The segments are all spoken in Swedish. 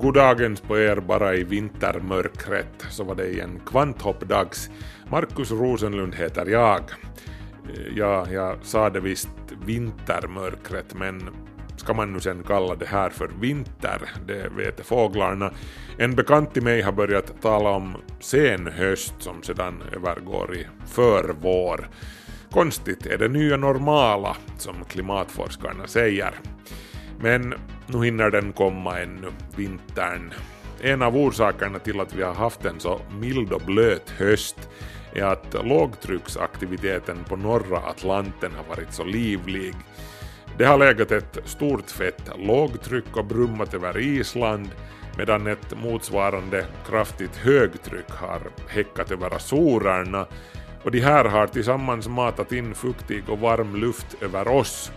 Goddagens på er bara i vintermörkret så var det igen kvanthoppdags. Markus Rosenlund heter jag. Eh, ja, jag sa det visst vintermörkret men ska man nu sen kalla det här för vinter, det vet fåglarna. En bekant till mig har börjat tala om sen höst som sedan övergår i förvår. Konstigt är det nya normala, som klimatforskarna säger. Men nu hinner den komma ännu, vintern. En av orsakerna till att vi har haft en så mild och blöt höst är att lågtrycksaktiviteten på norra Atlanten har varit så livlig. Det har legat ett stort fett lågtryck och brummat över Island medan ett motsvarande kraftigt högtryck har häckat över Azorerna och de här har tillsammans matat in fuktig och varm luft över oss.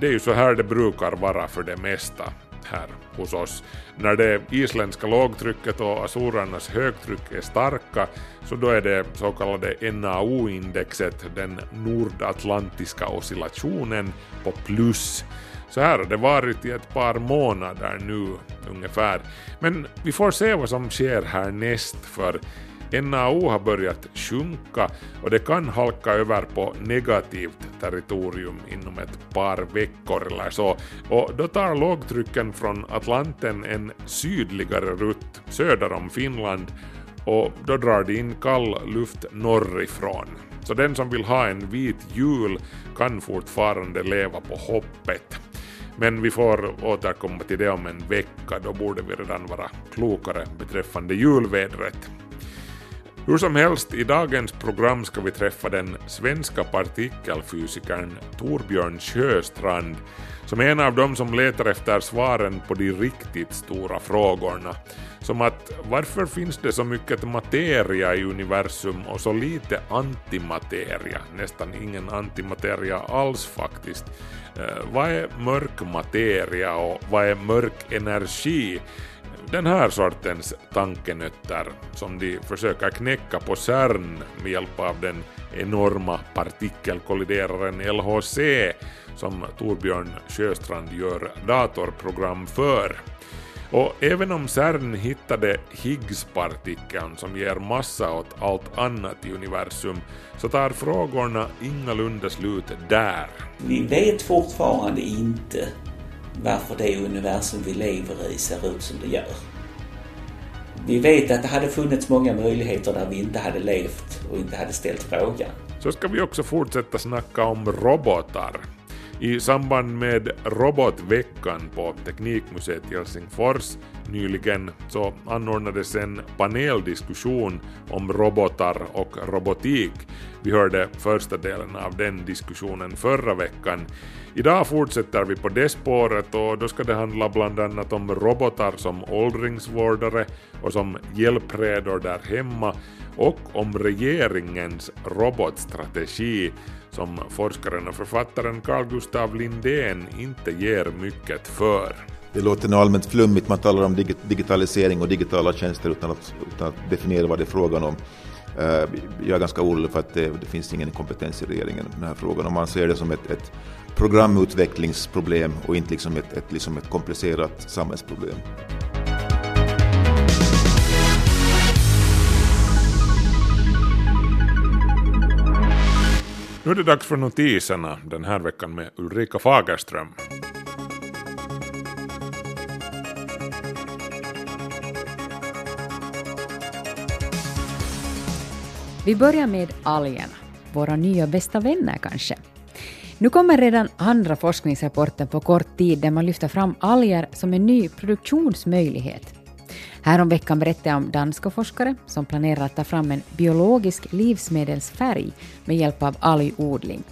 Det är ju så här det brukar vara för det mesta här hos oss. När det isländska lågtrycket och Azorernas högtryck är starka så då är det så kallade NAO-indexet, den nordatlantiska oscillationen, på plus. Så här har det varit i ett par månader nu ungefär. Men vi får se vad som sker härnäst för NAO har börjat sjunka och det kan halka över på negativt territorium inom ett par veckor eller så. Och då tar lågtrycken från Atlanten en sydligare rutt söder om Finland och då drar det in kall luft norrifrån. Så den som vill ha en vit jul kan fortfarande leva på hoppet. Men vi får återkomma till det om en vecka, då borde vi redan vara klokare beträffande julvädret. Hur som helst, i dagens program ska vi träffa den svenska partikelfysikern Torbjörn Sjöstrand som är en av dem som letar efter svaren på de riktigt stora frågorna. Som att varför finns det så mycket materia i universum och så lite antimateria? Nästan ingen antimateria alls faktiskt. Eh, vad är mörk materia och vad är mörk energi? Den här sortens tankenötter som de försöker knäcka på CERN med hjälp av den enorma partikelkollideraren LHC som Torbjörn Sjöstrand gör datorprogram för. Och även om CERN hittade Higgspartikeln som ger massa åt allt annat i universum så tar frågorna ingalunda slut där. Vi vet fortfarande inte varför det universum vi lever i ser ut som det gör. Vi vet att det hade funnits många möjligheter där vi inte hade levt och inte hade ställt frågan. Så ska vi också fortsätta snacka om robotar. I samband med Robotveckan på Teknikmuseet i Helsingfors nyligen så anordnades en paneldiskussion om robotar och robotik. Vi hörde första delen av den diskussionen förra veckan. Idag fortsätter vi på det spåret och då ska det handla bland annat om robotar som åldringsvårdare och som hjälpredor där hemma och om regeringens robotstrategi som forskaren och författaren Carl Gustav Lindén inte ger mycket för. Det låter nu allmänt flummigt, man talar om digitalisering och digitala tjänster utan att, utan att definiera vad det är frågan om. Eh, jag är ganska orolig för att det, det finns ingen kompetens i regeringen i den här frågan och man ser det som ett, ett programutvecklingsproblem och inte liksom ett, ett, liksom ett komplicerat samhällsproblem. Nu är det dags för notiserna den här veckan med Ulrika Fagerström. Vi börjar med algerna, våra nya bästa vänner kanske. Nu kommer redan andra forskningsrapporten på kort tid där man lyfter fram alger som en ny produktionsmöjlighet. Häromveckan berättade jag om danska forskare som planerar att ta fram en biologisk livsmedelsfärg med hjälp av algodling.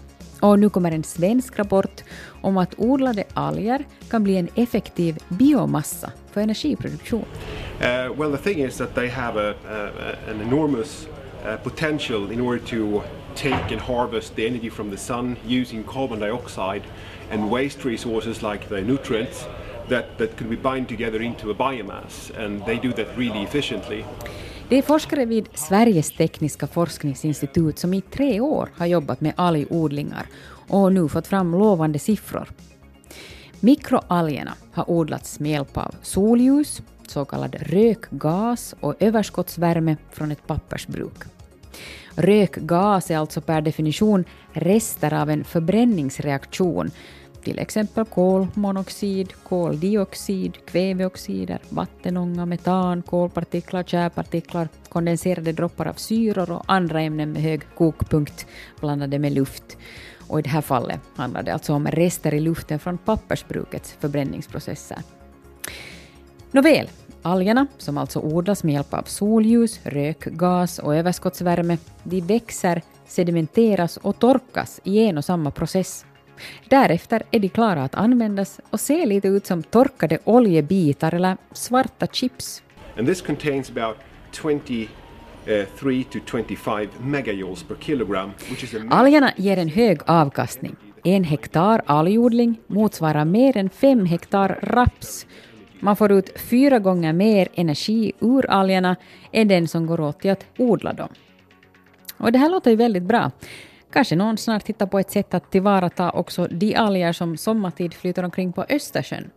Och nu kommer en svensk rapport om att odlade alger kan bli en effektiv biomassa för energiproduktion. Uh, well, the thing is that they have a, a, an enormous uh, potential in order to take and harvest the energy from the sun using carbon dioxide and waste resources like the nutrients that, that could be bind together into a biomass, and they do that really efficiently. Det är forskare vid Sveriges tekniska forskningsinstitut som i tre år har jobbat med algodlingar och nu fått fram lovande siffror. Mikroalgerna har odlats med hjälp av solljus, så kallad rökgas och överskottsvärme från ett pappersbruk. Rökgas är alltså per definition rester av en förbränningsreaktion, till exempel kolmonoxid, koldioxid, kväveoxider, vattenånga, metan, kolpartiklar, tjärpartiklar, kondenserade droppar av syror och andra ämnen med hög kokpunkt blandade med luft. Och i det här fallet handlar det alltså om rester i luften från pappersbrukets förbränningsprocesser. Nåväl, algerna, som alltså odlas med hjälp av solljus, rökgas och överskottsvärme, de växer, sedimenteras och torkas i en och samma process. Därefter är de klara att användas och ser lite ut som torkade oljebitar eller svarta chips. And this contains about 23 to 25 megajoules per kilogram, which is a Algerna ger en hög avkastning. En hektar algodling motsvarar mer än fem hektar raps. Man får ut fyra gånger mer energi ur algerna än den som går åt till att odla dem. Och det här låter ju väldigt bra. Kanske någon snart hittar på ett sätt att tillvarata också de alger som sommartid flyter omkring på Östersjön.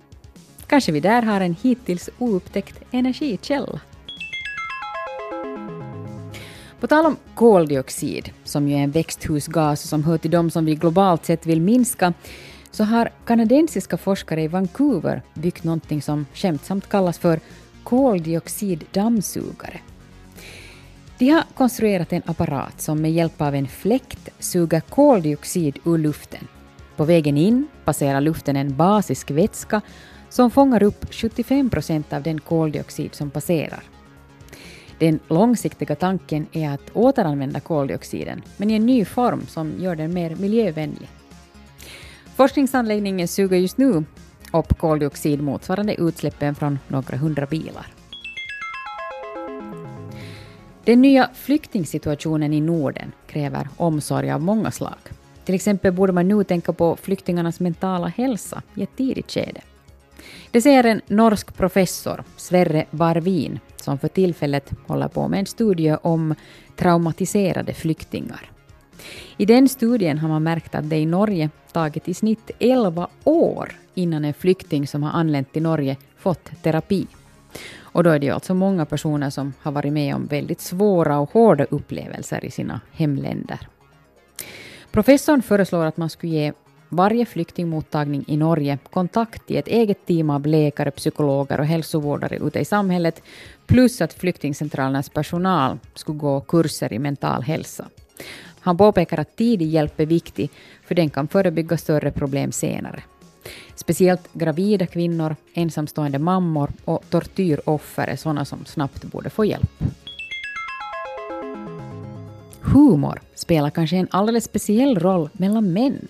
Kanske vi där har en hittills oupptäckt energikälla. På tal om koldioxid, som ju är en växthusgas som hör till de som vi globalt sett vill minska, så har kanadensiska forskare i Vancouver byggt någonting som skämtsamt kallas för koldioxiddammsugare. De har konstruerat en apparat som med hjälp av en fläkt suger koldioxid ur luften. På vägen in passerar luften en basisk vätska som fångar upp 75 procent av den koldioxid som passerar. Den långsiktiga tanken är att återanvända koldioxiden, men i en ny form som gör den mer miljövänlig. Forskningsanläggningen suger just nu upp koldioxid motsvarande utsläppen från några hundra bilar. Den nya flyktingsituationen i Norden kräver omsorg av många slag. Till exempel borde man nu tänka på flyktingarnas mentala hälsa i ett tidigt skede. Det säger en norsk professor, Sverre Barvin, som för tillfället håller på med en studie om traumatiserade flyktingar. I den studien har man märkt att det i Norge tagit i snitt 11 år innan en flykting som har anlänt till Norge fått terapi. Och då är det ju alltså många personer som har varit med om väldigt svåra och hårda upplevelser i sina hemländer. Professorn föreslår att man skulle ge varje flyktingmottagning i Norge kontakt i ett eget team av läkare, psykologer och hälsovårdare ute i samhället, plus att flyktingcentralernas personal skulle gå kurser i mental hälsa. Han påpekar att tidig hjälp är viktig, för den kan förebygga större problem senare. Speciellt gravida kvinnor, ensamstående mammor och tortyroffer är sådana som snabbt borde få hjälp. Humor spelar kanske en alldeles speciell roll mellan män.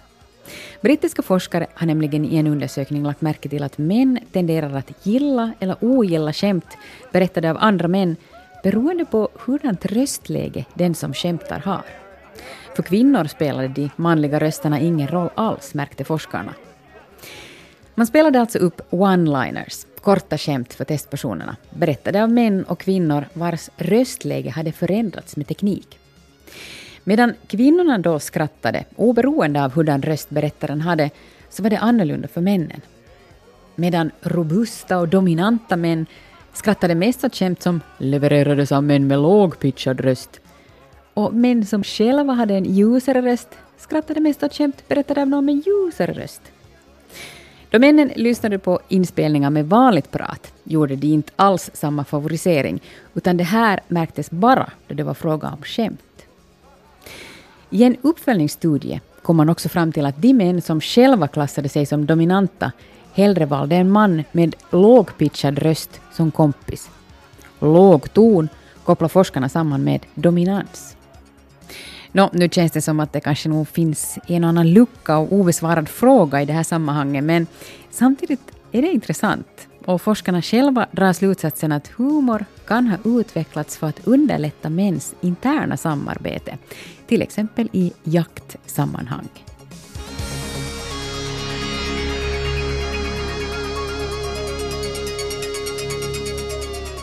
Brittiska forskare har nämligen i en undersökning lagt märke till att män tenderar att gilla eller ogilla skämt berättade av andra män beroende på hurdant röstläge den som skämtar har. För kvinnor spelade de manliga rösterna ingen roll alls, märkte forskarna. Man spelade alltså upp one-liners, korta skämt för testpersonerna, berättade av män och kvinnor vars röstläge hade förändrats med teknik. Medan kvinnorna då skrattade, oberoende av hurdan röst berättaren hade, så var det annorlunda för männen. Medan robusta och dominanta män skrattade mest åt skämt som levererades av män med lågpitchad röst. Och män som själva hade en ljusare röst skrattade mest åt skämt berättade av någon med ljusare röst. Då männen lyssnade på inspelningar med vanligt prat gjorde de inte alls samma favorisering, utan det här märktes bara då det var fråga om skämt. I en uppföljningsstudie kom man också fram till att de män som själva klassade sig som dominanta hellre valde en man med lågpitchad röst som kompis. Låg ton kopplar forskarna samman med dominans. No, nu känns det som att det kanske nog finns en och annan lucka och obesvarad fråga i det här sammanhanget, men samtidigt är det intressant. Och forskarna själva drar slutsatsen att humor kan ha utvecklats för att underlätta mäns interna samarbete, till exempel i jaktsammanhang.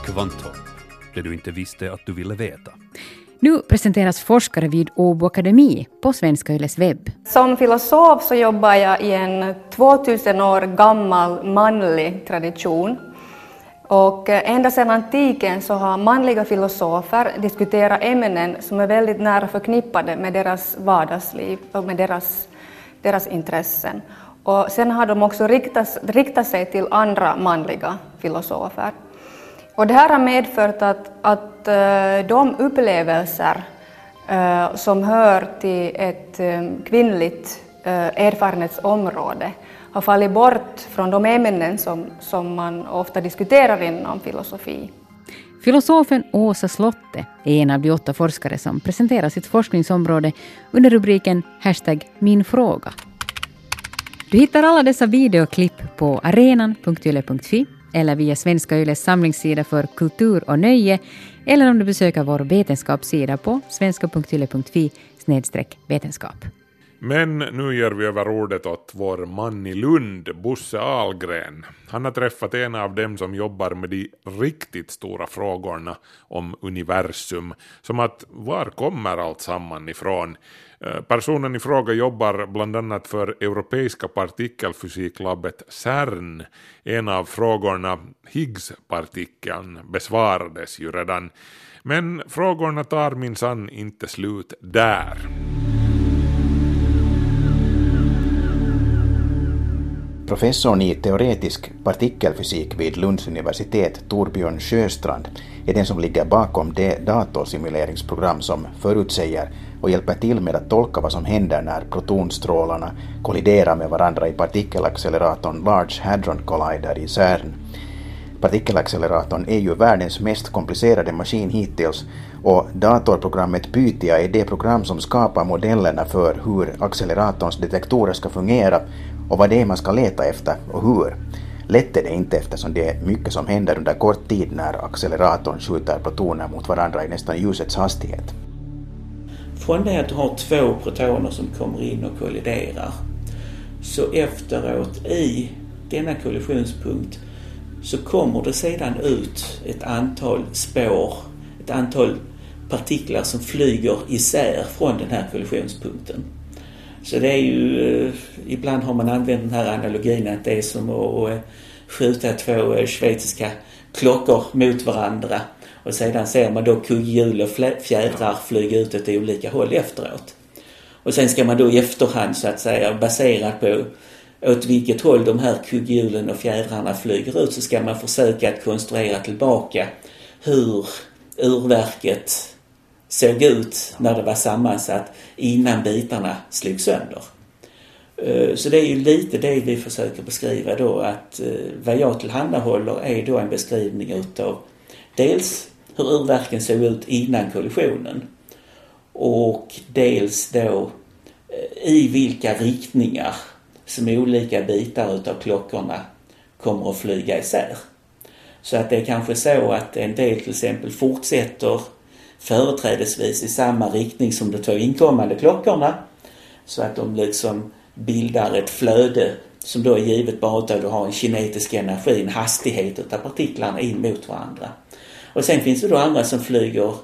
Kvanthopp, det du inte visste att du ville veta. Nu presenteras forskare vid Åbo Akademi på Svenska Yles webb. Som filosof så jobbar jag i en 2000 år gammal manlig tradition. Och eh, ända sedan antiken så har manliga filosofer diskuterat ämnen som är väldigt nära förknippade med deras vardagsliv och med deras, deras intressen. Och sen har de också riktat, riktat sig till andra manliga filosofer. Och det här har medfört att, att eh, de upplevelser eh, som hör till ett eh, kvinnligt erfarenhetsområde har fallit bort från de ämnen som, som man ofta diskuterar inom filosofi. Filosofen Åsa Slotte är en av de åtta forskare som presenterar sitt forskningsområde under rubriken hashtag min fråga. Du hittar alla dessa videoklipp på arenan.yle.fi eller via Svenska Yles samlingssida för kultur och nöje eller om du besöker vår vetenskapssida på svenska.yle.fi vetenskap. Men nu ger vi över ordet åt vår man i Lund, Bosse Algren. Han har träffat en av dem som jobbar med de riktigt stora frågorna om universum, som att var kommer allt samman ifrån? Eh, personen i fråga jobbar bland annat för Europeiska partikelfysiklabbet CERN. En av frågorna, Higgs-partikeln, besvarades ju redan. Men frågorna tar minsann inte slut där. Professorn i teoretisk partikelfysik vid Lunds universitet, Torbjörn Sjöstrand, är den som ligger bakom det datorsimuleringsprogram som förutsäger och hjälper till med att tolka vad som händer när protonstrålarna kolliderar med varandra i partikelacceleratorn Large Hadron Collider i CERN. Partikelacceleratorn är ju världens mest komplicerade maskin hittills och datorprogrammet Pythia är det program som skapar modellerna för hur acceleratorns detektorer ska fungera och vad det är man ska leta efter och hur. Lätt är det inte eftersom det är mycket som händer under kort tid när acceleratorn skjuter protoner mot varandra i nästan ljusets hastighet. Från det att du har två protoner som kommer in och kolliderar så efteråt i denna kollisionspunkt så kommer det sedan ut ett antal spår, ett antal partiklar som flyger isär från den här kollisionspunkten. Så det är ju, eh, ibland har man använt den här analogin att det är som att skjuta två eh, schweiziska klockor mot varandra och sedan ser man då kugghjul och fjädrar flyga ut åt olika håll efteråt. Och sen ska man då i efterhand så att säga baserat på åt vilket håll de här kugghjulen och fjädrarna flyger ut så ska man försöka att konstruera tillbaka hur urverket såg ut när det var sammansatt innan bitarna slogs sönder. Eh, så det är ju lite det vi försöker beskriva då att eh, vad jag tillhandahåller är då en beskrivning utav dels hur urverken såg ut innan kollisionen och dels då eh, i vilka riktningar som olika bitar utav klockorna kommer att flyga isär. Så att det är kanske så att en del till exempel fortsätter företrädesvis i samma riktning som de två inkommande klockorna. Så att de liksom bildar ett flöde som då är givet bara utav att du har en kinetisk energi, en hastighet utav partiklarna in mot varandra. Och sen finns det då andra som flyger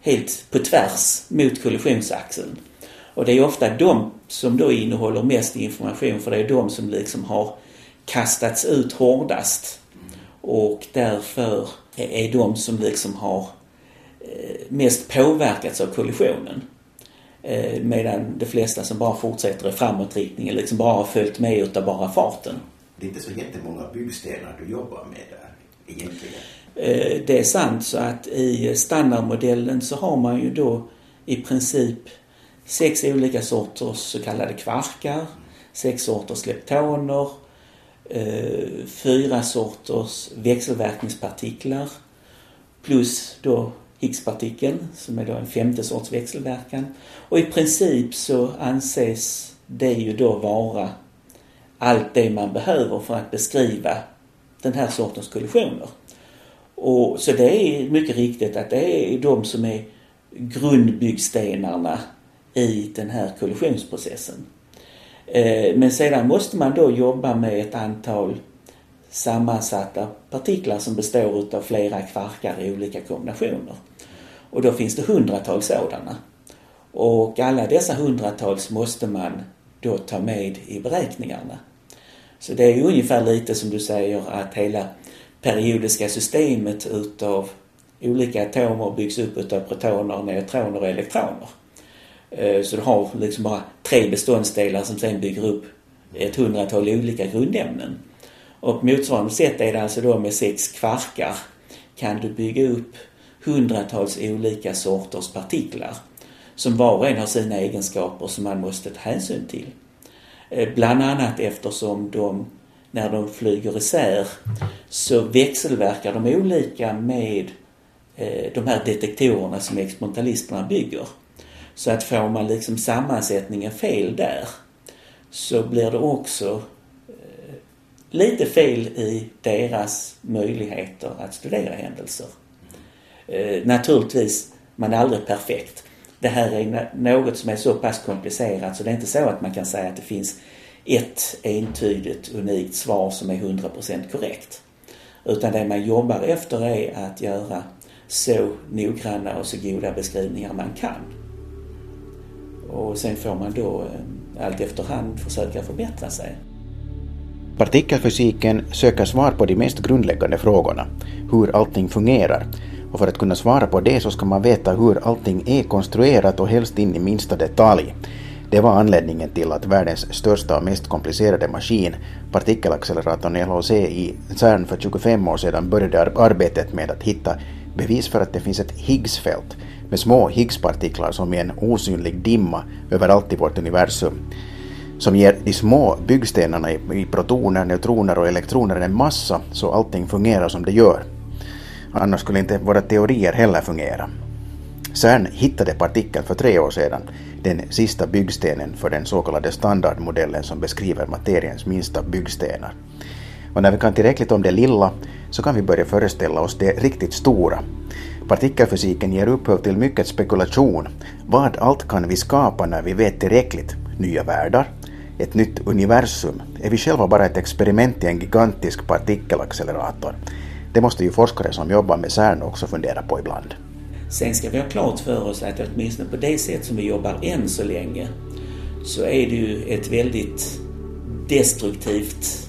helt på tvärs mot kollisionsaxeln. Och det är ofta de som då innehåller mest information för det är de som liksom har kastats ut hårdast. Och därför är de som liksom har mest påverkats av kollisionen. Eh, medan de flesta som bara fortsätter i framåtriktningen liksom bara har följt med utav bara farten. Det är inte så jättemånga byggstenar du jobbar med där egentligen. Eh, det är sant så att i standardmodellen så har man ju då i princip sex olika sorters så kallade kvarkar, sex sorters leptoner, fyra sorters växelverkningspartiklar plus då Higgspartikeln som är då en femte sorts växelverkan. Och i princip så anses det ju då vara allt det man behöver för att beskriva den här sortens kollisioner. Och, så det är mycket riktigt att det är de som är grundbyggstenarna i den här kollisionsprocessen. Eh, men sedan måste man då jobba med ett antal sammansatta partiklar som består av flera kvarkar i olika kombinationer. Och då finns det hundratals sådana. Och alla dessa hundratals måste man då ta med i beräkningarna. Så det är ju ungefär lite som du säger att hela periodiska systemet utav olika atomer byggs upp utav protoner, neutroner och elektroner. Eh, så du har liksom bara tre beståndsdelar som sen bygger upp ett hundratal olika grundämnen. Och på motsvarande sätt är det alltså då med sex kvarkar kan du bygga upp hundratals olika sorters partiklar som var och en har sina egenskaper som man måste ta hänsyn till. Eh, bland annat eftersom de, när de flyger isär, så växelverkar de olika med eh, de här detektorerna som experimentalisterna bygger. Så att får man liksom sammansättningen fel där så blir det också eh, lite fel i deras möjligheter att studera händelser. Eh, naturligtvis, man är aldrig perfekt det här är något som är så pass komplicerat så det är inte så att man kan säga att det finns ett entydigt unikt svar som är 100% korrekt. Utan det man jobbar efter är att göra så noggranna och så goda beskrivningar man kan. Och sen får man då eh, allt efterhand försöka förbättra sig. Partikelfysiken söker svar på de mest grundläggande frågorna, hur allting fungerar, och för att kunna svara på det så ska man veta hur allting är konstruerat och helst in i minsta detalj. Det var anledningen till att världens största och mest komplicerade maskin, partikelacceleratorn LHC i CERN för 25 år sedan började arbetet med att hitta bevis för att det finns ett Higgsfält med små Higgspartiklar som är en osynlig dimma överallt i vårt universum som ger de små byggstenarna i protoner, neutroner och elektroner en massa så allting fungerar som det gör. Annars skulle inte våra teorier heller fungera. CERN hittade partikeln för tre år sedan, den sista byggstenen för den så kallade standardmodellen som beskriver materiens minsta byggstenar. Och när vi kan tillräckligt om det lilla så kan vi börja föreställa oss det riktigt stora. Partikelfysiken ger upphov till mycket spekulation. Vad allt kan vi skapa när vi vet tillräckligt? Nya världar? Ett nytt universum? Är vi själva bara ett experiment i en gigantisk partikelaccelerator? Det måste ju forskare som jobbar med CERN också fundera på ibland. Sen ska vi ha klart för oss att åtminstone på det sätt som vi jobbar än så länge så är det ju ett väldigt destruktivt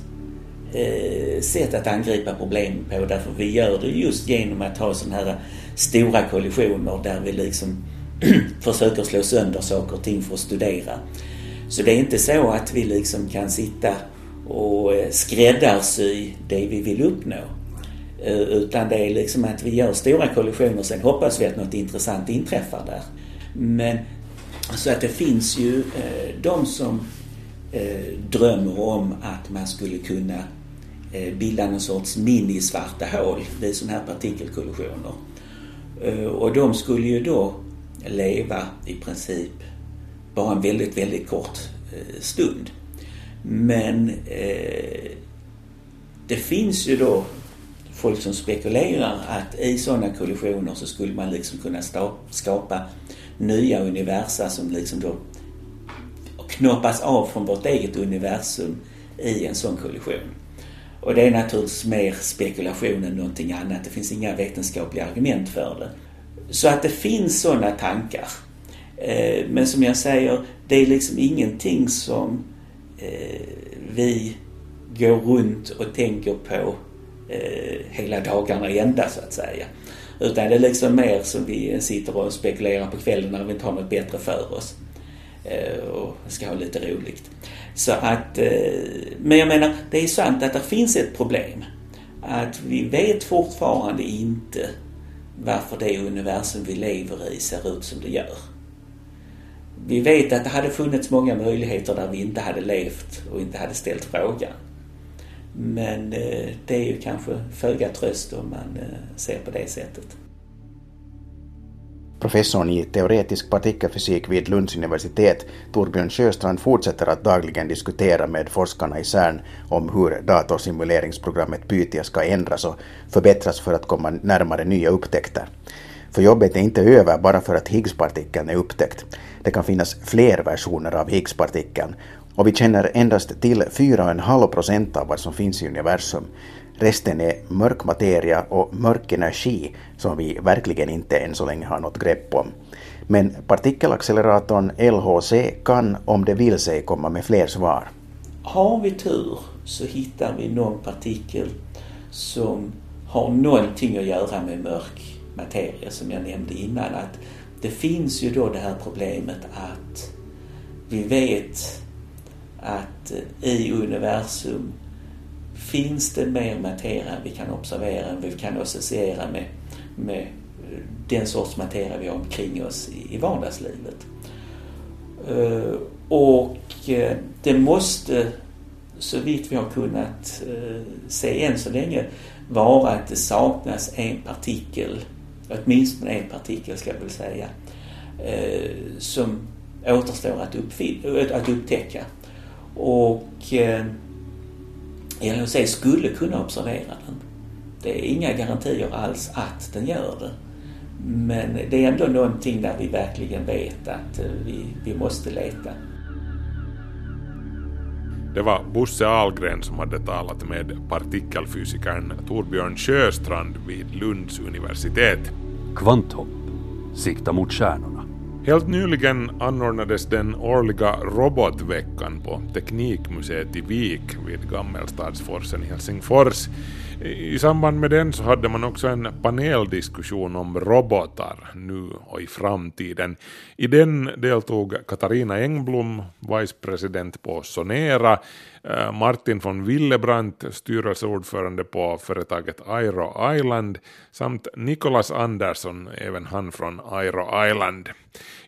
eh, sätt att angripa problem på. Därför vi gör det just genom att ha sådana här stora kollisioner där vi liksom försöker slå sönder saker och ting för att studera. Så det är inte så att vi liksom kan sitta och eh, skräddarsy det vi vill uppnå. Eh, utan det är liksom att vi gör stora kollisioner sen hoppas vi att något intressant inträffar där. Men så att det finns ju eh, de som eh, drömmer om att man skulle kunna bilda någon sorts mini-svarta hål vid sådana här partikelkollisioner. Och de skulle ju då leva i princip bara en väldigt, väldigt kort stund. Men det finns ju då folk som spekulerar att i sådana kollisioner så skulle man liksom kunna skapa nya universa som liksom då knoppas av från vårt eget universum i en sån kollision. Och det är naturligtvis mer spekulation än någonting annat. Det finns inga vetenskapliga argument för det. Så att det finns sådana tankar. Eh, men som jag säger, det är liksom ingenting som eh, vi går runt och tänker på Eh, hela dagarna i ända så att säga. Utan det är liksom mer som vi sitter och spekulerar på kvällen när vi inte har något bättre för oss. Eh, och ska ha lite roligt. Så att, eh, men jag menar, det är sant att det finns ett problem. Att vi vet fortfarande inte varför det universum vi lever i ser ut som det gör. Vi vet att det hade funnits många möjligheter där vi inte hade levt och inte hade ställt frågan. Men eh, det är ju kanske föga tröst om man eh, ser på det sättet. Professorn i teoretisk partikelfysik vid Lunds universitet, Torbjörn Sjöstrand, fortsätter att dagligen diskutera med forskarna i CERN om hur datorsimuleringsprogrammet Pythia ska ändras och förbättras för att komma närmare nya upptäckter. För jobbet är inte över bara för att Higgspartikeln är upptäckt. Det kan finnas fler versioner av Higgspartikeln och vi känner endast till 4,5 procent av vad som finns i universum. Resten är mörk materia och mörk energi som vi verkligen inte än så länge har något grepp om. Men partikelacceleratorn LHC kan, om det vill sig, komma med fler svar. Har vi tur så hittar vi någon partikel som har någonting att göra med mörk materia som jag nämnde innan. Att det finns ju då det här problemet att vi vet att eh, i universum finns det mer materia vi kan observera, än vi kan associera med, med eh, den sorts materia vi har omkring oss i, vardagslivet. Eh, och det måste, så vitt vi har kunnat se än så länge, vara att det saknas en partikel, åtminstone en partikel ska jag väl säga, som återstår att, att upptäcka. Och LHC skulle kunna observera den. Det är inga garantier alls att den gör det. Men det är ändå någonting där vi verkligen vet att eh, vi, vi måste leta. Det var Bosse Ahlgren som hade talat med partikelfysikern Torbjörn Sjöstrand vid Lunds universitet. Kvanthopp. Sikta mot stjärnorna. Helt nyligen anordnades den årliga robotveckan på Teknikmuseet i Vik vid Gammelstadsforsen i Helsingfors. I samband med den så hade man också en paneldiskussion om robotar nu och i framtiden. I den deltog Katarina Engblom, vicepresident på Sonera, Eh, Martin von Willebrandt, styrelseordförande på företaget Airo Island, samt Nikolas Andersson, även han från Airo Island.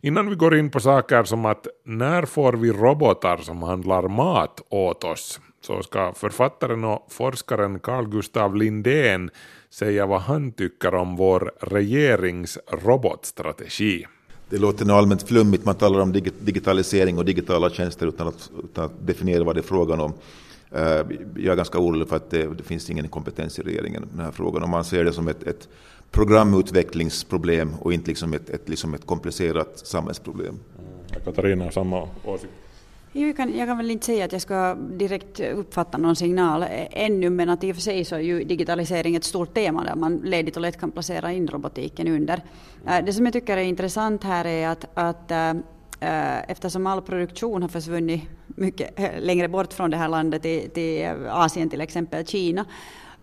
Innan vi går in på saker som att när får vi robotar som handlar mat åt oss så ska författaren och forskaren Carl Gustav Lindén säga vad han tycker om vår regerings robotstrategi. Det låter nog allmänt flummigt, man talar om digitalisering och digitala tjänster utan att, utan att definiera vad det är frågan om. Eh, jag är ganska orolig för att det, det finns ingen kompetens i regeringen i den här frågan. Om man ser det som ett, ett programutvecklingsproblem och inte liksom ett, ett, liksom ett komplicerat samhällsproblem. Mm. Katarina har samma åsikt. Jag kan, jag kan väl inte säga att jag ska direkt uppfatta någon signal e- ännu, men att i och för sig så är ju digitalisering ett stort tema där man ledigt och lätt kan placera in robotiken under. Äh, det som jag tycker är intressant här är att, att äh, äh, eftersom all produktion har försvunnit mycket längre bort från det här landet, till, till Asien till exempel, Kina,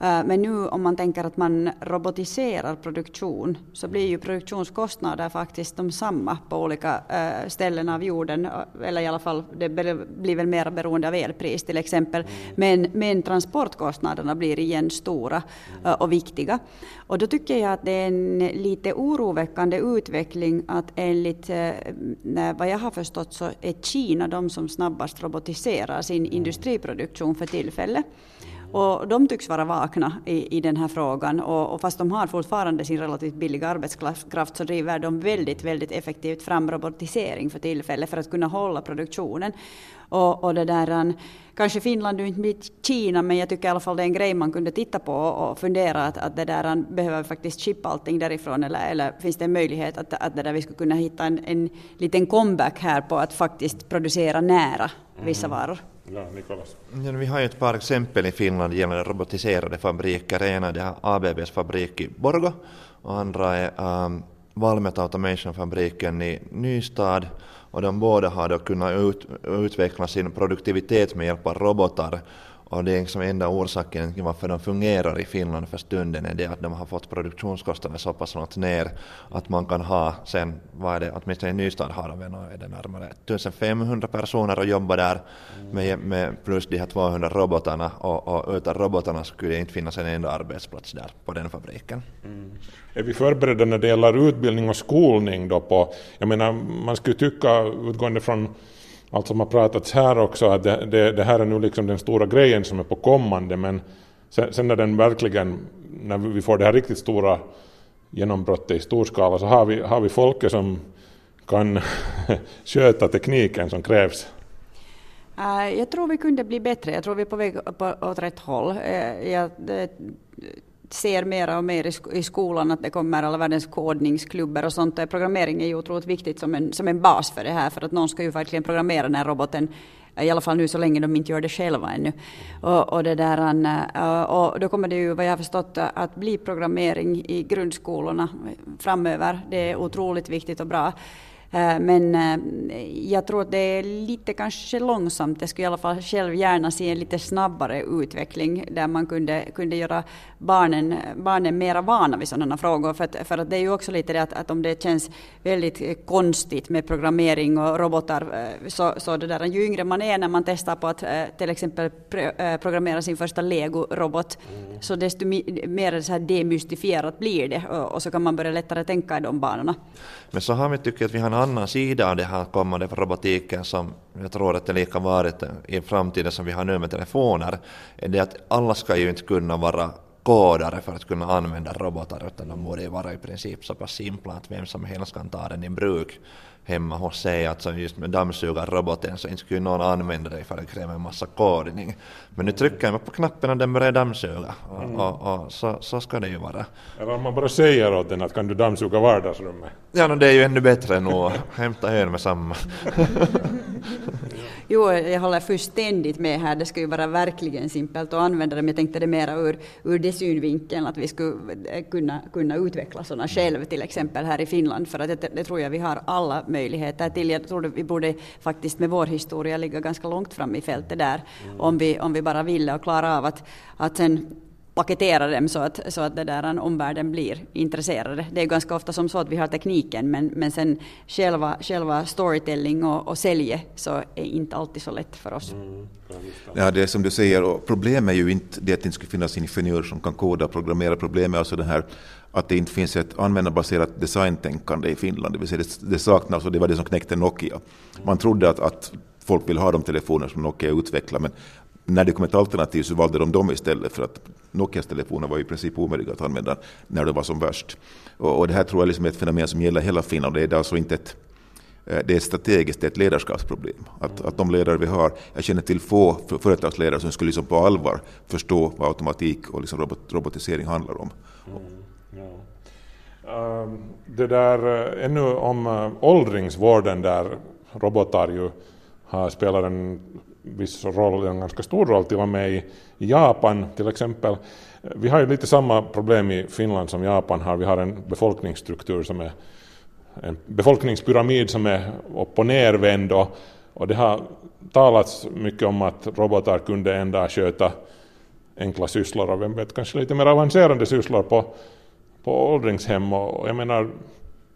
men nu om man tänker att man robotiserar produktion så blir ju produktionskostnader faktiskt de samma på olika eh, ställen av jorden, eh, eller i alla fall det blir väl mer beroende av elpris till exempel. Men, men transportkostnaderna blir igen stora och viktiga. Och då tycker jag att det är en lite oroväckande utveckling att enligt vad jag har förstått så är Kina de som snabbast robotiserar sin industriproduktion för tillfället. Och de tycks vara vakna i, i den här frågan och, och fast de har fortfarande sin relativt billiga arbetskraft så driver de väldigt, väldigt effektivt fram robotisering för tillfället för att kunna hålla produktionen. Och, och det där, kanske Finland är inte mitt Kina, men jag tycker i alla fall det är en grej man kunde titta på och fundera att, att det där, behöver faktiskt chippa allting därifrån eller, eller finns det en möjlighet att, att det där vi skulle kunna hitta en, en liten comeback här på att faktiskt producera nära vissa mm. varor. Ja, Nikolas. Ja, vi har ju ett par exempel i Finland gällande robotiserade fabriker. En är ABBs fabrik i Borgo och andra är um, Valmet Automation-fabriken i Nystad och de båda har då kunnat ut, utveckla sin produktivitet med hjälp av robotar och det är liksom enda orsaken till varför de fungerar i Finland för stunden är det att de har fått produktionskostnaderna så pass långt ner att man kan ha sen, vad är det, åtminstone i Nystad har de är det närmare 1500 personer och jobbar där med, med plus de här 200 robotarna och, och utan robotarna skulle det inte finnas en enda arbetsplats där på den fabriken. Mm. Är vi förberedda när det gäller utbildning och skolning då på, jag menar man skulle tycka utgående från allt som har pratats här också, att det, det, det, här är nu liksom den stora grejen som är på kommande, men sen, sen när den verkligen, när vi får det här riktigt stora genombrottet i stor skala så har vi, har vi folket som kan sköta tekniken som krävs. Äh, jag tror vi kunde bli bättre. Jag tror vi är på väg åt rätt håll. Äh, jag äh, ser mer och mer i, i skolan att det kommer alla världens kodningsklubbar och sånt. Programmering är ju otroligt viktigt som en, som en bas för det här, för att någon ska ju verkligen programmera den här roboten eh, i alla fall nu så länge de inte gör det själva ännu. Och, och, det där, eh, eh, och då kommer det ju, vad jag har förstått, att bli programmering i grundskolorna framöver. Det är otroligt viktigt och bra. Eh, men eh, jag tror att det är lite kanske långsamt. Jag skulle i alla fall själv gärna se en lite snabbare utveckling där man kunde, kunde göra barnen, barnen mera vana vid sådana frågor. För att, för att det är ju också lite det att, att om det känns väldigt konstigt med programmering och robotar eh, så, så det där, ju yngre man är när man testar på att till exempel programmera sin första Lego-robot mm. så desto mer så här demystifierat blir det och, och så kan man börja lättare tänka i de banorna. Men så har vi tycker att vi har en annan sida av det här kommande robotiken som jag tror att det lika varit i framtiden som vi har nu med telefoner, är det att alla ska ju inte kunna vara kodare för att kunna använda robotar utan de borde ju vara i princip så pass simpla att vem som helst kan ta den i bruk hemma hos sig, alltså just med dammsugarroboten så inte skulle någon använda det för det kräver en massa kodning. Men nu trycker man på knappen och den börjar dammsuga och, mm. och, och så, så, ska det ju vara. Eller om man bara säger åt den att kan du dammsuga vardagsrummet? Ja, no, det är ju ännu bättre att hämta ön med samma. jo, jag håller fullständigt med här. Det ska ju vara verkligen simpelt att använda det, men jag tänkte det mera ur, ur det synvinkeln att vi skulle kunna, kunna utveckla sådana själv, till exempel här i Finland, för att det, det tror jag vi har alla möjligheter till. Jag tror vi borde faktiskt med vår historia ligga ganska långt fram i fältet där, mm. om, vi, om vi bara ville och klara av att, att sen paketera dem så att, så att det där omvärlden blir intresserade. Det är ganska ofta som så att vi har tekniken men, men sen själva, själva storytelling och, och sälje så är inte alltid så lätt för oss. Mm. Ja, det är som du säger, och problemet är ju inte det att det inte skulle finnas ingenjörer som kan koda och programmera. Problemet är alltså det här att det inte finns ett användarbaserat designtänkande i Finland. Det, vill säga det, det saknas och det var det som knäckte Nokia. Man trodde att, att folk vill ha de telefoner som Nokia utvecklar men när det kom ett alternativ så valde de dem istället för att Nokias telefoner var i princip omöjliga att använda när det var som värst. Och, och det här tror jag liksom är ett fenomen som gäller hela Finland. Det är alltså inte ett, eh, det är strategiskt, det är ett ledarskapsproblem. Att, att de ledare vi har, jag känner till få företagsledare som skulle liksom på allvar förstå vad automatik och liksom robot, robotisering handlar om. Mm, ja. Ehm, det där, eh, ännu om eh, åldringsvården där robotar ju har spelat en viss roll, en ganska stor roll till och med i Japan till exempel. Vi har ju lite samma problem i Finland som Japan har. Vi har en befolkningsstruktur som är en befolkningspyramid som är upp och nervänd och, och det har talats mycket om att robotar kunde en dag sköta enkla sysslor och vem vet kanske lite mer avancerade sysslor på, på åldringshem och, och jag menar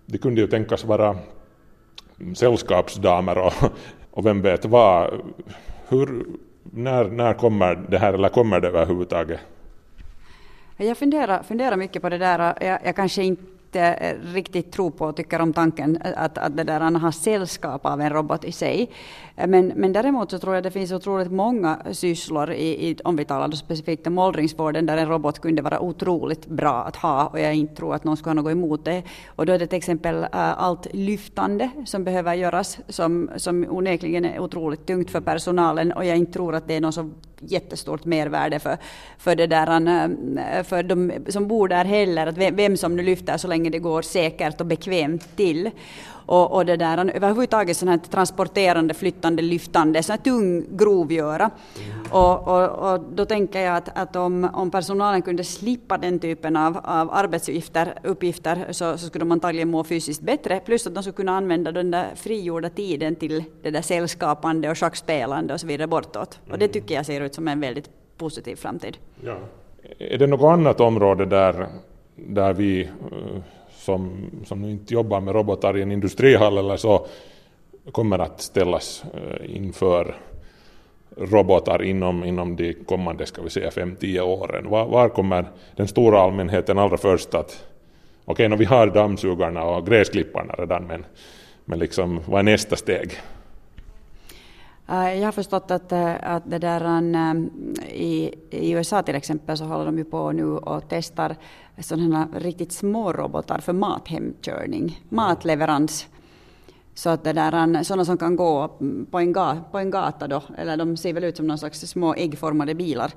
det kunde ju tänkas vara sällskapsdamer och, och vem vet vad hur, när, när kommer det här, eller kommer det överhuvudtaget? Jag funderar, funderar mycket på det där. Jag, jag kanske inte riktigt tror på och tycker om tanken att, att det där har sällskap av en robot i sig. Eh, men, men däremot så tror jag det finns otroligt många sysslor, i, i, om vi talar specifikt om åldringsvården, där en robot kunde vara otroligt bra att ha och jag inte tror att någon skulle ha något emot det. Och då är det till exempel äh, allt lyftande som behöver göras, som, som onekligen är otroligt tungt för personalen och jag inte tror att det är någon så jättestort mervärde för, för, det där, eh, för de som bor där heller, att vem som nu lyfter så länge det går säkert och bekvämt till. Och, och det där, överhuvudtaget sånt här transporterande, flyttande, lyftande, sån här tung grovgöra. Mm. Och, och, och, då tänker jag att, att om, om personalen kunde slippa den typen av, av arbetsuppgifter uppgifter, så, så skulle de antagligen må fysiskt bättre, plus att de skulle kunna använda den där frigjorda tiden till det där sällskapande och schackspelande och så vidare bortåt. Och det mm. tycker jag ser ut som en väldigt positiv framtid. Ja. Är det något annat område där, där vi som, som inte jobbar med robotar i en industrihall eller så kommer att ställas eh, inför robotar inom, inom de kommande ska vi säga 5-10 åren. Var, var, kommer den stora allmänheten allra först att... Okej, okay, vi har dammsugarna och gräsklipparna redan, men, men liksom, vad är nästa steg? Äh, jag har förstått att, äh, att det där, äh, i, i USA till exempel så håller de ju på nu och testar sådana riktigt små robotar för mathemkörning, matleverans. Så att det där, sådana som kan gå på en, ga, på en gata då, eller de ser väl ut som någon slags små äggformade bilar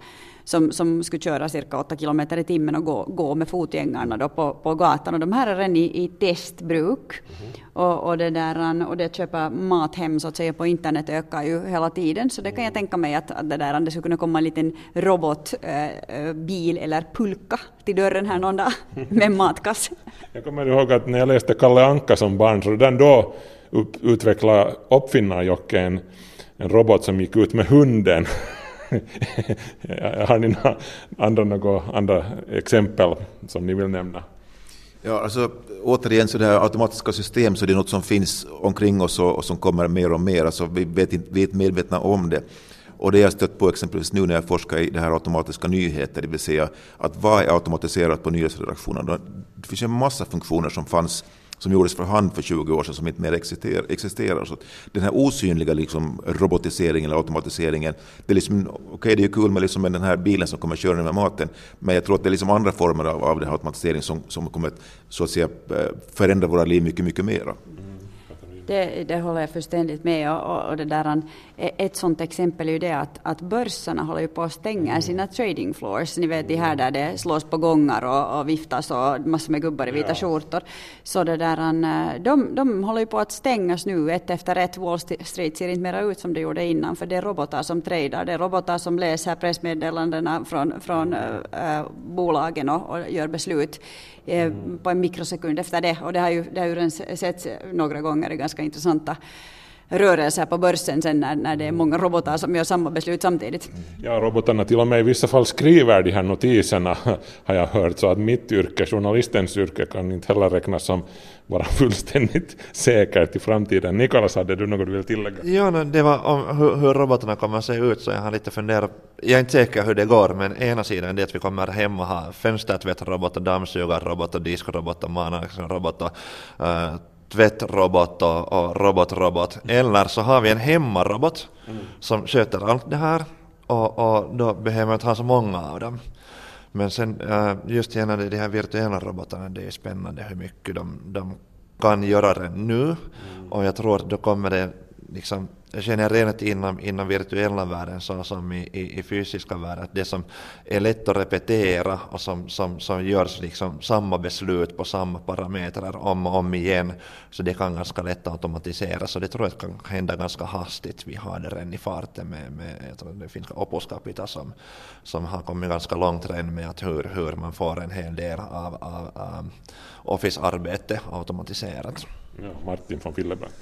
som, som skulle köra cirka 8 kilometer i timmen och gå, gå med fotgängarna då på, på gatan. Och de här är redan i, i testbruk. Mm. Och, och, det där, och det köpa mat hem så att säga på internet ökar ju hela tiden. Så det kan jag tänka mig att, att det, där, det skulle kunna komma en liten robotbil äh, eller pulka till dörren här någon dag med matkasse. Jag kommer ihåg att när jag läste Kalle Anka som barn så redan då upp, utveckla uppfinnar en, en robot som gick ut med hunden. Har ni några andra, några andra exempel som ni vill nämna? Ja, alltså, återigen, så det här automatiska system så det är något som finns omkring oss och, och som kommer mer och mer. Alltså, vi, vet vi är inte medvetna om det. Och det jag stött på exempelvis nu när jag forskar i det här automatiska nyheter, det vill säga att vad är automatiserat på nyhetsredaktionen? Det finns en massa funktioner som fanns som gjordes för hand för 20 år sedan som inte mer existerar. existerar. Så den här osynliga liksom, robotiseringen eller automatiseringen, det är liksom, okay, det är ju kul med, liksom, med den här bilen som kommer köra med maten, men jag tror att det är liksom andra former av, av den här automatiseringen som, som kommer så att säga, eh, förändra våra liv mycket, mycket mera. Det, det håller jag fullständigt med och, och det där, ett sådant exempel är ju det att, att börserna håller ju på att stänga sina trading floors. Ni vet de här där det slås på gångar och, och viftas och massor med gubbar i vita ja. skjortor. Så det där, de, de håller ju på att stängas nu ett efter ett. Wall Street ser inte mera ut som det gjorde innan för det är robotar som tradar. Det är robotar som läser pressmeddelandena från, från äh, bolagen och, och gör beslut Eh, på en mikrosekund efter det. Och det har ju, det har ju redan setts några gånger i ganska intressanta rörelser på börsen sen när, när det är många robotar som gör samma beslut samtidigt. Ja, robotarna till och med i vissa fall skriver de här notiserna har jag hört, så att mitt yrke, journalistens yrke, kan inte heller räknas som vara fullständigt säkert i framtiden. Nikolas, hade du något du vill tillägga? Ja, det var om hur, hur robotarna kommer att se ut, så jag har lite funderat. Jag är inte säker hur det går, men ena sidan är att vi kommer hem och ha fönstertvättrobotar, dammsugarrobotar, diskrobotar, manakrobotar, uh, tvättrobot och, och robotrobot. Eller så har vi en hemmarobot mm. som sköter allt det här och, och då behöver man inte ha så många av dem. Men sen eh, just gällande de här virtuella robotarna, det är spännande hur mycket de, de kan göra det nu. Mm. Och jag tror att då kommer det liksom jag känner redan inom, inom virtuella världen så som i, i, i fysiska världen, att det som är lätt att repetera och som, som, som görs liksom samma beslut på samma parametrar om och om igen, så det kan ganska lätt automatiseras och det tror jag kan hända ganska hastigt. Vi har det redan i farten med, med jag tror det finns Opus Capita som, som har kommit ganska långt redan med att hur, hur man får en hel del av, av, av Office-arbete automatiserat. Ja, Martin von Fillebrand.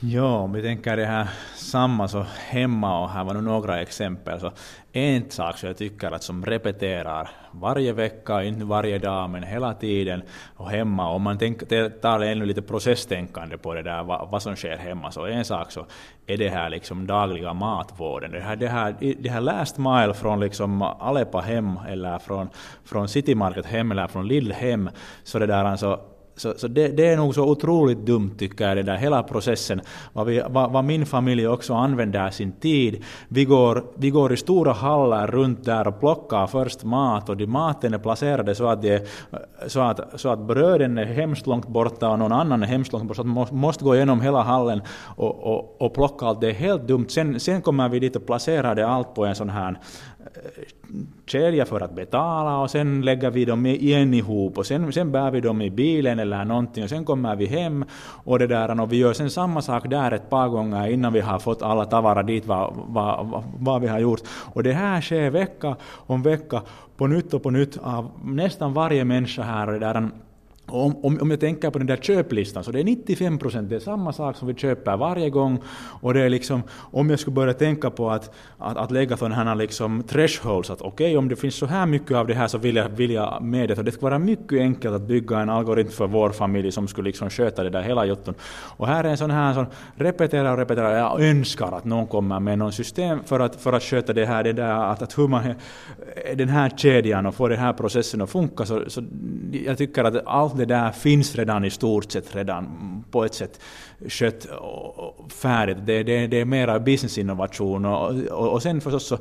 Ja, om vi tänker det här samma så hemma och här var nu några exempel. Så en sak som jag tycker att som repeterar varje vecka, inte varje dag men hela tiden och hemma. Om man tänker, tar ännu lite processtänkande på det där vad, vad, som sker hemma så en sak så är det här liksom dagliga matvården. Det här, det här, det här last mile från liksom Alepa hem eller från, från City Market hem eller från Lidl hem. Så det där alltså så, så det, det, är nog så otroligt dumt tycker jag, det där hela processen. Vad, vi, vad, vad, min familj också använder sin tid. Vi går, vi går i stora hallar runt där och plockar först mat och de maten är placerade så att, det, så att, så att bröden är hemskt långt borta och någon annan är hemskt långt borta. Så att man måste gå igenom hela hallen och, och, och plocka allt. Det är helt dumt. Sen, sen kommer vi dit och placerar det allt på en sån här kedja för att betala och sen lägger vi dem igen ihop och sen, sen bär vi dem i bilen eller någonting och sen kommer vi hem och det där och vi gör sen samma sak där ett par gånger innan vi har fått alla tavara dit vad, vad, vad, vad vi har gjort. Och det här sker vecka om vecka på nytt och på nytt av nästan varje människa här och det där om, om, om jag tänker på den där köplistan, så det är 95 procent, det är samma sak som vi köper varje gång. Och det är liksom, om jag skulle börja tänka på att, att, att lägga sådana här liksom thresholds, att okej, okay, om det finns så här mycket av det här så vill jag, vill jag med det. Och det skulle vara mycket enkelt att bygga en algoritm för vår familj som skulle liksom sköta det där hela jotton. Och här är en sån här som repeterar och repeterar, jag önskar att någon kommer med någon system för att, för att sköta det här, det där, att, att hur man, den här kedjan och få den här processen att funka. Så, så jag tycker att allt det där finns redan i stort sett redan på ett sätt skött färdigt. Det, det, det är mera businessinnovation och, och, och sen förstås så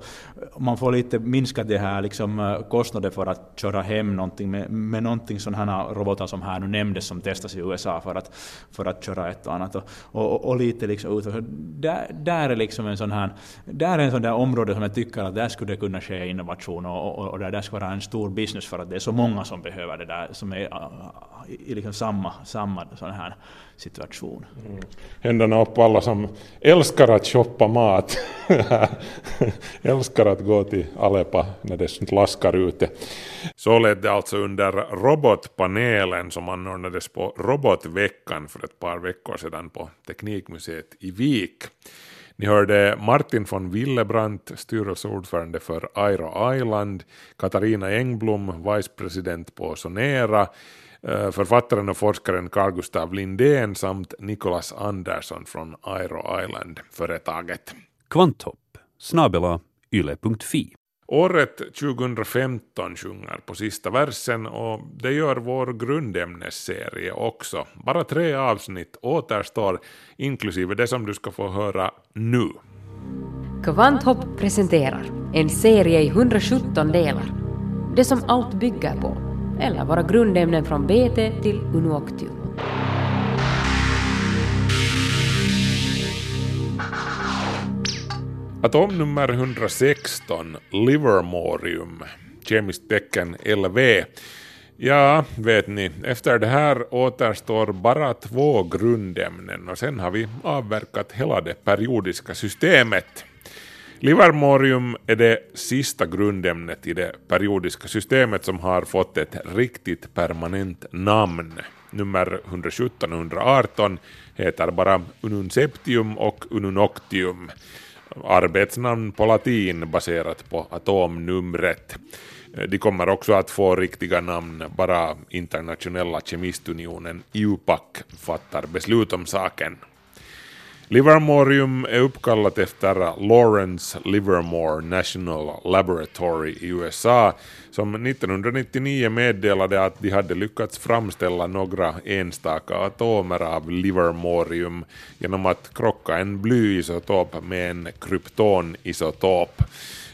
man får lite minska det här liksom eh, kostnader för att köra hem någonting med, med någonting sådana här robotar som här nu nämndes som testas i USA för att, för att köra ett och annat och, och, och lite liksom ut. Där, där är liksom en sån här, där är en sån där område som jag tycker att där skulle det kunna ske innovation och, och, och där, där skulle vara en stor business för att det är så många som behöver det där som är eh, i liksom samma, samma sån här situation. Mm. Händerna upp alla som älskar att shoppa mat. älskar att gå till Alepa när det laskar ute. Så lät det alltså under robotpanelen som anordnades på Robotveckan för ett par veckor sedan på Teknikmuseet i Vik. Ni hörde Martin von Willebrandt, styrelseordförande för Airo Island, Katarina Engblom, vicepresident på Sonera, författaren och forskaren Carl Gustav Lindén samt Nicholas Andersson från Aero Island-företaget. Kvanthopp, snabela yle.fi. Året 2015 sjunger på sista versen och det gör vår grundämnesserie också. Bara tre avsnitt återstår, inklusive det som du ska få höra nu. Kvanthopp presenterar en serie i 117 delar. Det som allt bygger på eller våra grundämnen från BT till Unuoctium. Atomnummer 116, Livermorium, kemiskt tecken LV. Ja, vet ni, efter det här återstår bara två grundämnen och sen har vi avverkat hela det periodiska systemet. Livermorium är det sista grundämnet i det periodiska systemet som har fått ett riktigt permanent namn. Nummer 117 och 118 heter bara Ununceptium och Ununoctium. Arbetsnamn på latin baserat på atomnumret. De kommer också att få riktiga namn, bara internationella kemistunionen IUPAC fattar beslut om saken. Livermorium e är uppkallat efter Lawrence Livermore National Laboratory i USA som 1999 meddelade att de hade lyckats framställa några enstaka atomer av Livermorium genom att krocka en blyisotop med en kryptonisotop.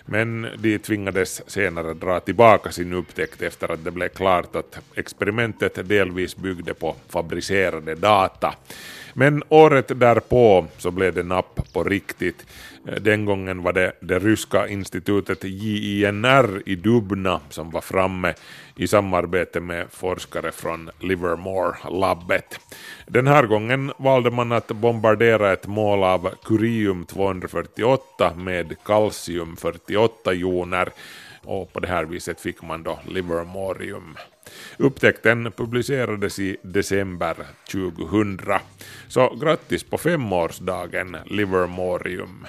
Men de tvingades senare dra tillbaka sin upptäckt efter att det blev klart att experimentet delvis byggde på fabricerade data. Men året därpå så blev det napp på riktigt. Eh, den gången var det det ryska institutet JINR i Dubna som var framme i samarbete med forskare från Livermore-labbet. Den här gången valde man att bombardera ett mål av curium-248 med kalcium-48 joner, och på det här viset fick man då Livermorium. Upptäckten publicerades i december 2000. Så grattis på femårsdagen Livermorium.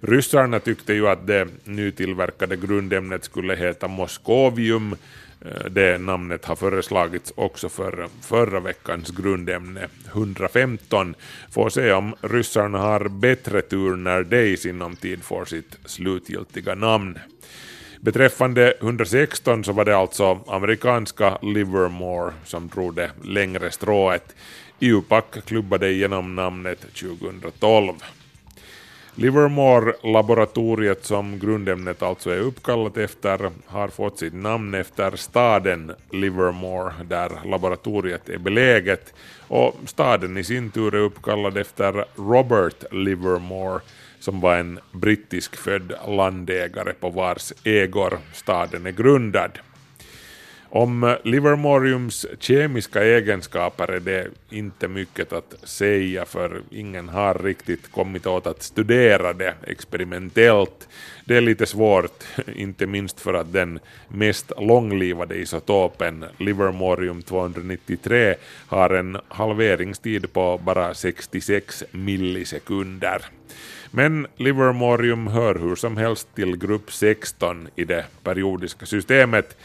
Ryssarna tyckte ju att det nytillverkade grundämnet skulle heta Moskovium. Eh, det namnet har föreslagits också för förra veckans grundämne 115. Får se om ryssarna har bättre tur när det i sinom tid får sitt slutgiltiga namn. Beträffande 116 så var det alltså amerikanska Livermore som drog det längre strået. IUPAC klubbade igenom namnet 2012. Livermore-laboratoriet som grundämnet alltså är uppkallat efter har fått sitt namn efter staden Livermore där laboratoriet är beläget och staden i sin tur är uppkallad efter Robert Livermore som var en brittisk född landägare på vars ägor staden är grundad. Om Livermoriums kemiska egenskaper är det inte mycket att säga för ingen har riktigt kommit åt att studera det experimentellt. Det är lite svårt, inte minst för att den mest långlivade isotopen, Livermorium 293, har en halveringstid på bara 66 millisekunder. Men Livermorium hör hur som helst till grupp 16 i det periodiska systemet.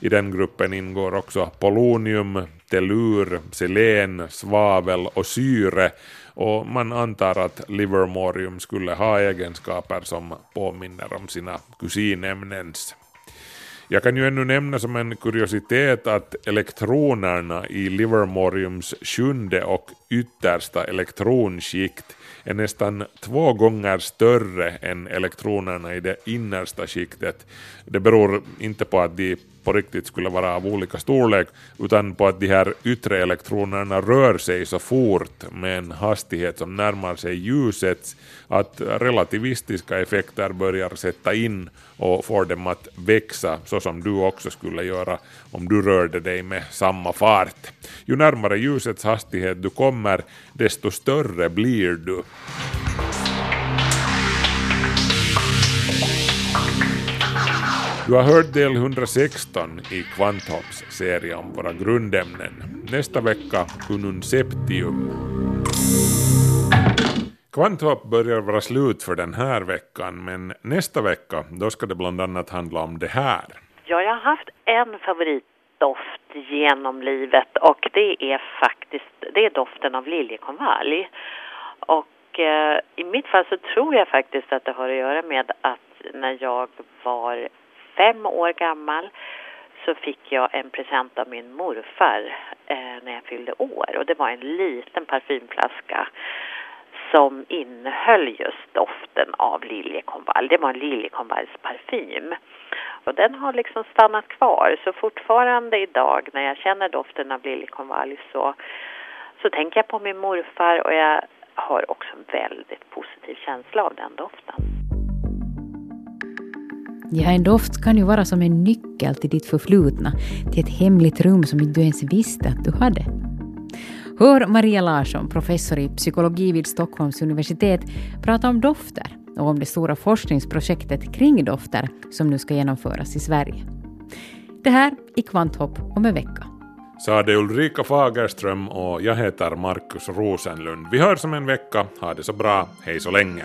I den gruppen ingår också polonium, tellur, selen, svavel och syre och man antar att Livermorium skulle ha egenskaper som påminner om sina kusinämnens. Jag kan ju ännu nämna som en kuriositet att elektronerna i Livermoriums sjunde och yttersta elektronskikt är nästan två gånger större än elektronerna i det innersta skiktet. Det beror inte på att de på riktigt skulle vara av olika storlek, utan på att de här yttre elektronerna rör sig så fort med en hastighet som närmar sig ljusets, att relativistiska effekter börjar sätta in och får dem att växa så som du också skulle göra om du rörde dig med samma fart. Ju närmare ljusets hastighet du kommer, desto större blir du. Du har hört del 116 i Kvanthopps serie om våra grundämnen. Nästa vecka Ununceptium. Kvanthopp börjar vara slut för den här veckan, men nästa vecka då ska det bland annat handla om det här. Ja, jag har haft en favoritdoft genom livet och det är faktiskt det är doften av liljekonvalj. Och eh, i mitt fall så tror jag faktiskt att det har att göra med att när jag var fem år gammal så fick jag en present av min morfar eh, när jag fyllde år och det var en liten parfymflaska som innehöll just doften av liljekonvalj. Det var en liljekonvaljsparfym. Och den har liksom stannat kvar. Så fortfarande idag när jag känner doften av liljekonvalj så, så tänker jag på min morfar och jag har också en väldigt positiv känsla av den doften. Ja, en doft kan ju vara som en nyckel till ditt förflutna, till ett hemligt rum som inte du ens visste att du hade. Hör Maria Larsson, professor i psykologi vid Stockholms universitet, prata om dofter och om det stora forskningsprojektet kring dofter som nu ska genomföras i Sverige. Det här i Kvanthopp om en vecka. Sade Ulrika Fagerström och jag heter Markus Rosenlund. Vi hörs om en vecka. Ha det så bra. Hej så länge.